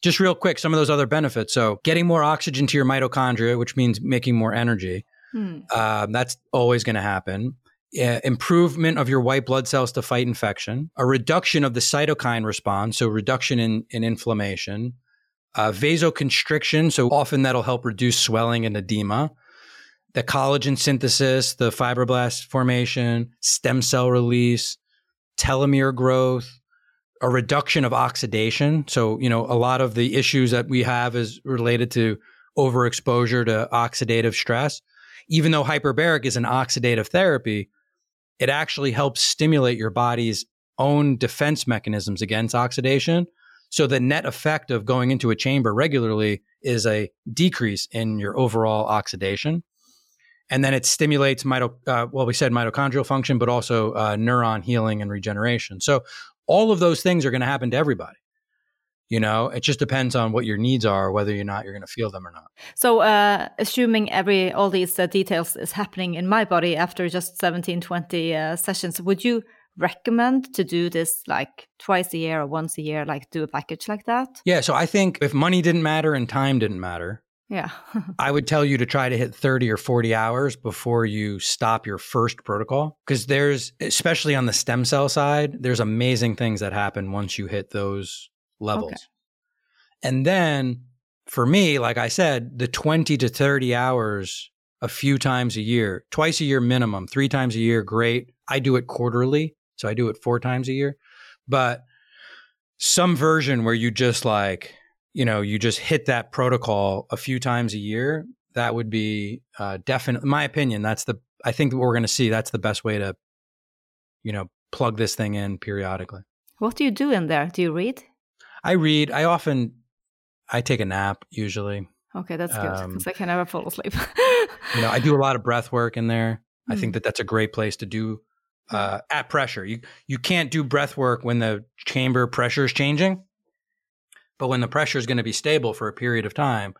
just real quick, some of those other benefits. So, getting more oxygen to your mitochondria, which means making more energy. Hmm. Uh, that's always going to happen. Uh, improvement of your white blood cells to fight infection, a reduction of the cytokine response, so reduction in, in inflammation, uh, vasoconstriction, so often that'll help reduce swelling and edema, the collagen synthesis, the fibroblast formation, stem cell release, telomere growth, a reduction of oxidation. So, you know, a lot of the issues that we have is related to overexposure to oxidative stress. Even though hyperbaric is an oxidative therapy, it actually helps stimulate your body's own defense mechanisms against oxidation. So the net effect of going into a chamber regularly is a decrease in your overall oxidation. And then it stimulates mito, uh, well, we said mitochondrial function, but also uh, neuron healing and regeneration. So all of those things are going to happen to everybody you know? It just depends on what your needs are whether or not you're going to feel them or not. So uh, assuming every all these uh, details is happening in my body after just 17 20 uh, sessions would you recommend to do this like twice a year or once a year like do a package like that? Yeah so i think if money didn't matter and time didn't matter yeah. I would tell you to try to hit 30 or 40 hours before you stop your first protocol because there's, especially on the stem cell side, there's amazing things that happen once you hit those levels. Okay. And then for me, like I said, the 20 to 30 hours a few times a year, twice a year minimum, three times a year, great. I do it quarterly. So I do it four times a year. But some version where you just like, you know you just hit that protocol a few times a year that would be uh, definitely my opinion that's the i think what we're going to see that's the best way to you know plug this thing in periodically. What do you do in there? Do you read? I read. I often i take a nap usually. Okay that's good because um, i can never fall asleep. you know i do a lot of breath work in there. Mm. i think hmm. that that's a great place to do uh, at pressure. You you can't do breath work when the chamber pressure is changing but when the pressure is going to be stable for a period of time,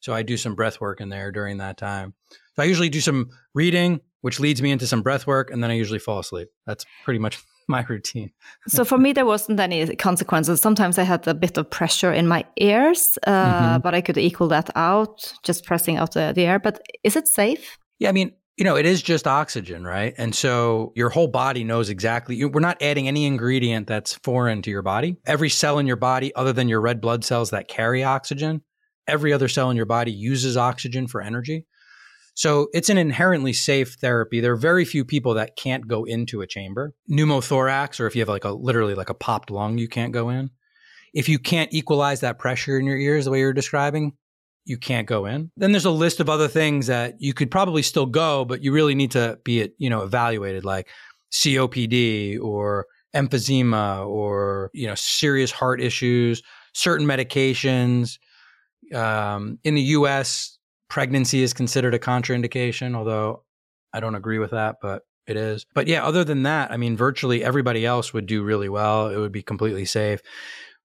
so I do some breath work in there during that time. So I usually do some reading, which leads me into some breath work, and then I usually fall asleep. That's pretty much my routine. so for me, there wasn't any consequences. Sometimes I had a bit of pressure in my ears, uh, mm-hmm. but I could equal that out just pressing out the, the air. But is it safe? Yeah, I mean, you know, it is just oxygen, right? And so your whole body knows exactly. We're not adding any ingredient that's foreign to your body. Every cell in your body, other than your red blood cells that carry oxygen, every other cell in your body uses oxygen for energy. So it's an inherently safe therapy. There are very few people that can't go into a chamber. Pneumothorax, or if you have like a literally like a popped lung, you can't go in. If you can't equalize that pressure in your ears the way you're describing, you can't go in. Then there's a list of other things that you could probably still go, but you really need to be, it, you know, evaluated like COPD or emphysema or, you know, serious heart issues, certain medications. Um, in the US, pregnancy is considered a contraindication, although I don't agree with that, but it is. But yeah, other than that, I mean, virtually everybody else would do really well. It would be completely safe.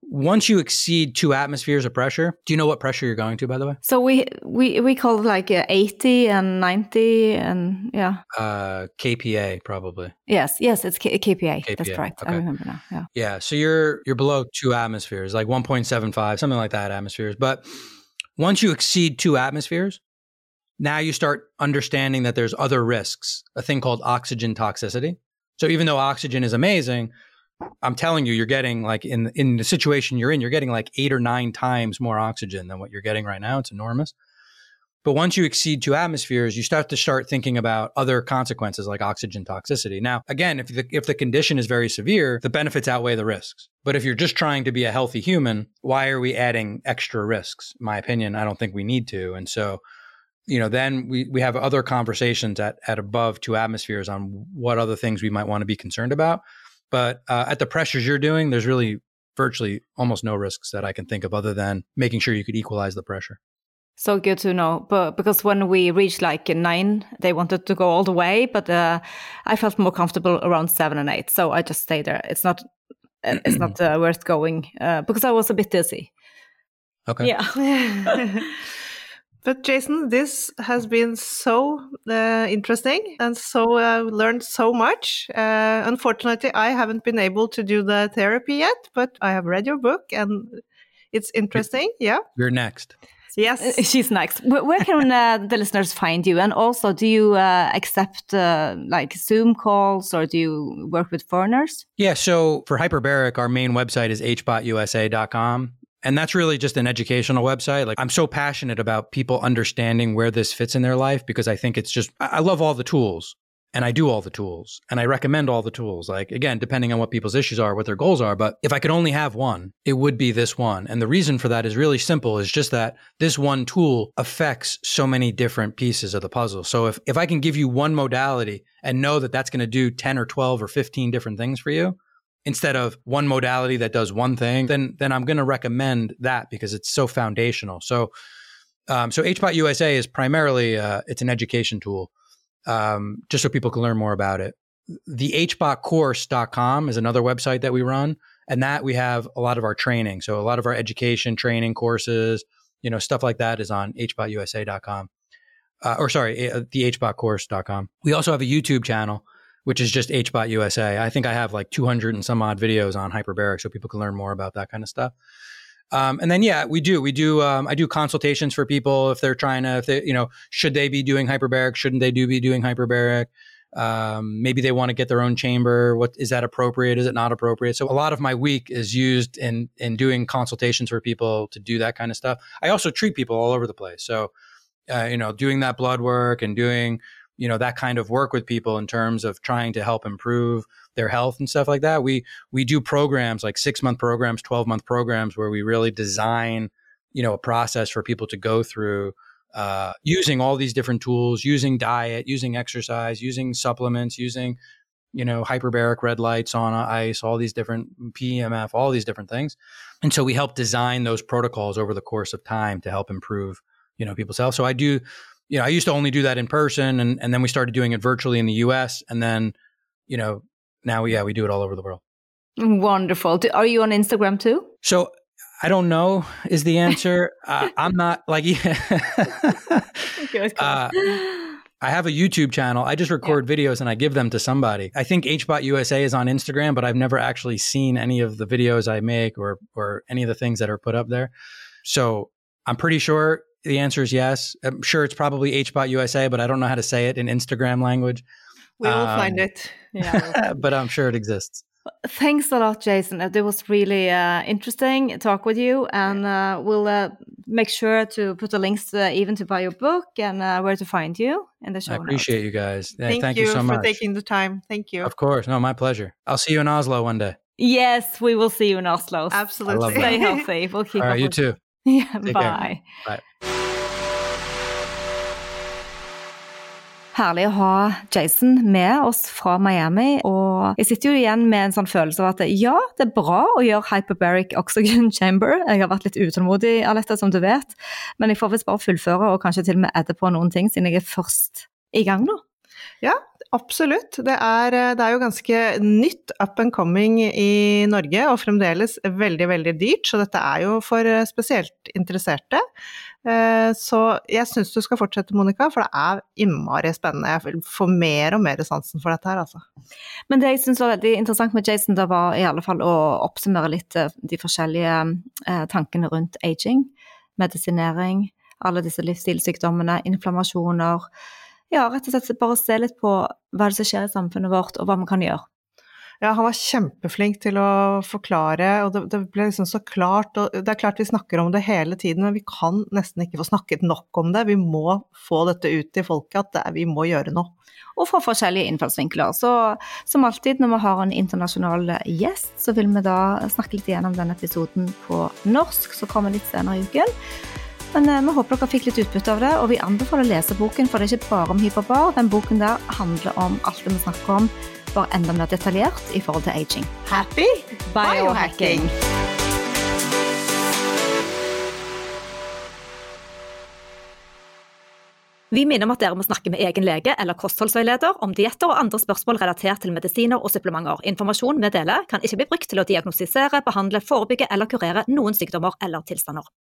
Once you exceed two atmospheres of pressure, do you know what pressure you're going to, by the way? So we we we call it like uh, 80 and 90 and yeah. Uh, KPA probably. Yes, yes, it's K- KPA. That's KPA, correct. I remember now. Yeah. Yeah, so you're you're below two atmospheres, like 1.75, something like that atmospheres. But once you exceed two atmospheres, now you start understanding that there's other risks, a thing called oxygen toxicity. So even though oxygen is amazing, I'm telling you, you're getting like in in the situation you're in, you're getting like eight or nine times more oxygen than what you're getting right now. It's enormous. But once you exceed two atmospheres, you start to start thinking about other consequences like oxygen toxicity. Now, again, if the if the condition is very severe, the benefits outweigh the risks. But if you're just trying to be a healthy human, why are we adding extra risks? In my opinion, I don't think we need to. And so, you know, then we we have other conversations at at above two atmospheres on what other things we might want to be concerned about. But uh, at the pressures you're doing, there's really virtually almost no risks that I can think of other than making sure you could equalize the pressure. So good to know. But because when we reached like nine, they wanted to go all the way, but uh, I felt more comfortable around seven and eight. So I just stayed there. It's not, uh, it's not uh, worth going uh, because I was a bit dizzy. Okay. Yeah. But Jason, this has been so uh, interesting and so uh, learned so much. Uh, unfortunately, I haven't been able to do the therapy yet, but I have read your book and it's interesting. Yeah. You're next. Yes. She's next. Where, where can uh, the listeners find you? And also, do you uh, accept uh, like Zoom calls or do you work with foreigners? Yeah. So for Hyperbaric, our main website is hbotusa.com. And that's really just an educational website. Like I'm so passionate about people understanding where this fits in their life because I think it's just, I love all the tools and I do all the tools and I recommend all the tools. Like again, depending on what people's issues are, what their goals are. But if I could only have one, it would be this one. And the reason for that is really simple. Is just that this one tool affects so many different pieces of the puzzle. So if, if I can give you one modality and know that that's going to do 10 or 12 or 15 different things for you, instead of one modality that does one thing, then then I'm going to recommend that because it's so foundational. So um, so HBOT USA is primarily uh, it's an education tool, um, just so people can learn more about it. The hbotcourse.com is another website that we run, and that we have a lot of our training. So a lot of our education training courses, you know, stuff like that is on hbotusa.com. Uh, or sorry, uh, the hbotcourse.com. We also have a YouTube channel which is just HBot USA. I think I have like 200 and some odd videos on hyperbaric so people can learn more about that kind of stuff. Um, and then, yeah, we do, we do, um, I do consultations for people if they're trying to, if they, you know, should they be doing hyperbaric? Shouldn't they do be doing hyperbaric? Um, maybe they want to get their own chamber. What is that appropriate? Is it not appropriate? So a lot of my week is used in, in doing consultations for people to do that kind of stuff. I also treat people all over the place. So, uh, you know, doing that blood work and doing you know that kind of work with people in terms of trying to help improve their health and stuff like that. We we do programs like 6 month programs 12 month programs where we really design you know a process for people to go through uh, using all these different tools using diet using exercise using supplements using you know hyperbaric red lights on ice all these different pemf all these different things. And so we help design those protocols over the course of time to help improve you know people's health. So i do you know, I used to only do that in person and, and then we started doing it virtually in the US. And then, you know, now, yeah, we do it all over the world. Wonderful. Do- Are you on Instagram too? So I don't know is the answer. uh, I'm not like, Good. uh, I have a YouTube channel. I just record videos and I give them to somebody. I think HBot USA is on Instagram, but I've never actually seen any of the videos I make or, or any of the things that are put up there. So I'm pretty sure the answer is yes. I'm sure it's probably HBot USA, but I don't know how to say it in Instagram language. We will Um, find it. Yeah. but I'm sure it exists. Thanks a lot, Jason. It was really uh, interesting talk with you, and uh, we'll uh, make sure to put the links to, even to buy your book and uh, where to find you in the show I appreciate you guys. Yeah, Thank, thank, you, you, so for taking the time. Thank you. Of course. No, my pleasure. I'll see you in Oslo one day. Yes, we will see you in Oslo. Absolutely. Stay healthy. We'll keep All up you with- too. Yeah, Take care. bye. Herlig å ha Jason med oss fra Miami. Og jeg sitter jo igjen med en sånn følelse av at ja, det er bra å gjøre hyperbaric oxygen chamber. Jeg har vært litt utålmodig, Alette, som du vet. Men jeg får visst bare fullføre og kanskje til og med adde på noen ting, siden jeg er først i gang nå. Ja, Absolutt. Det er, det er jo ganske nytt up and coming i Norge, og fremdeles veldig, veldig dyrt, så dette er jo for spesielt interesserte. Eh, Så jeg syns du skal fortsette, Monica, for det er innmari spennende. Jeg vil få mer og mer sansen for dette her, altså. Men det jeg synes var veldig interessant med Jason, da var i alle fall å oppsummere litt eh, de forskjellige eh, tankene rundt aging, medisinering, alle disse livsstilssykdommene, inflammasjoner. Ja, rett og slett bare se litt på hva det som skjer i samfunnet vårt, og hva vi kan gjøre. Ja, han var kjempeflink til å forklare, og det, det ble liksom så klart. Og det er klart vi snakker om det hele tiden, men vi kan nesten ikke få snakket nok om det. Vi må få dette ut til folket, at er- vi må gjøre noe. Og fra forskjellige innfallsvinkler. Så som alltid når vi har en internasjonal gjest, så vil vi da snakke litt igjennom denne episoden på norsk, som kommer litt senere i uken. Men eh, vi håper dere fikk litt utbytte av det, og vi anbefaler å lese boken, for det er ikke bare om hyperbar. Den boken der handler om alt det vi snakker om, bare enda mer detaljert i forhold til aging. Happy biohacking! Vi minner om at dere må snakke med egen lege eller kostholdsveileder om dietter og andre spørsmål relatert til medisiner og supplementer. Informasjon vi deler kan ikke bli brukt til å diagnostisere, behandle, forebygge eller kurere noen sykdommer eller tilstander.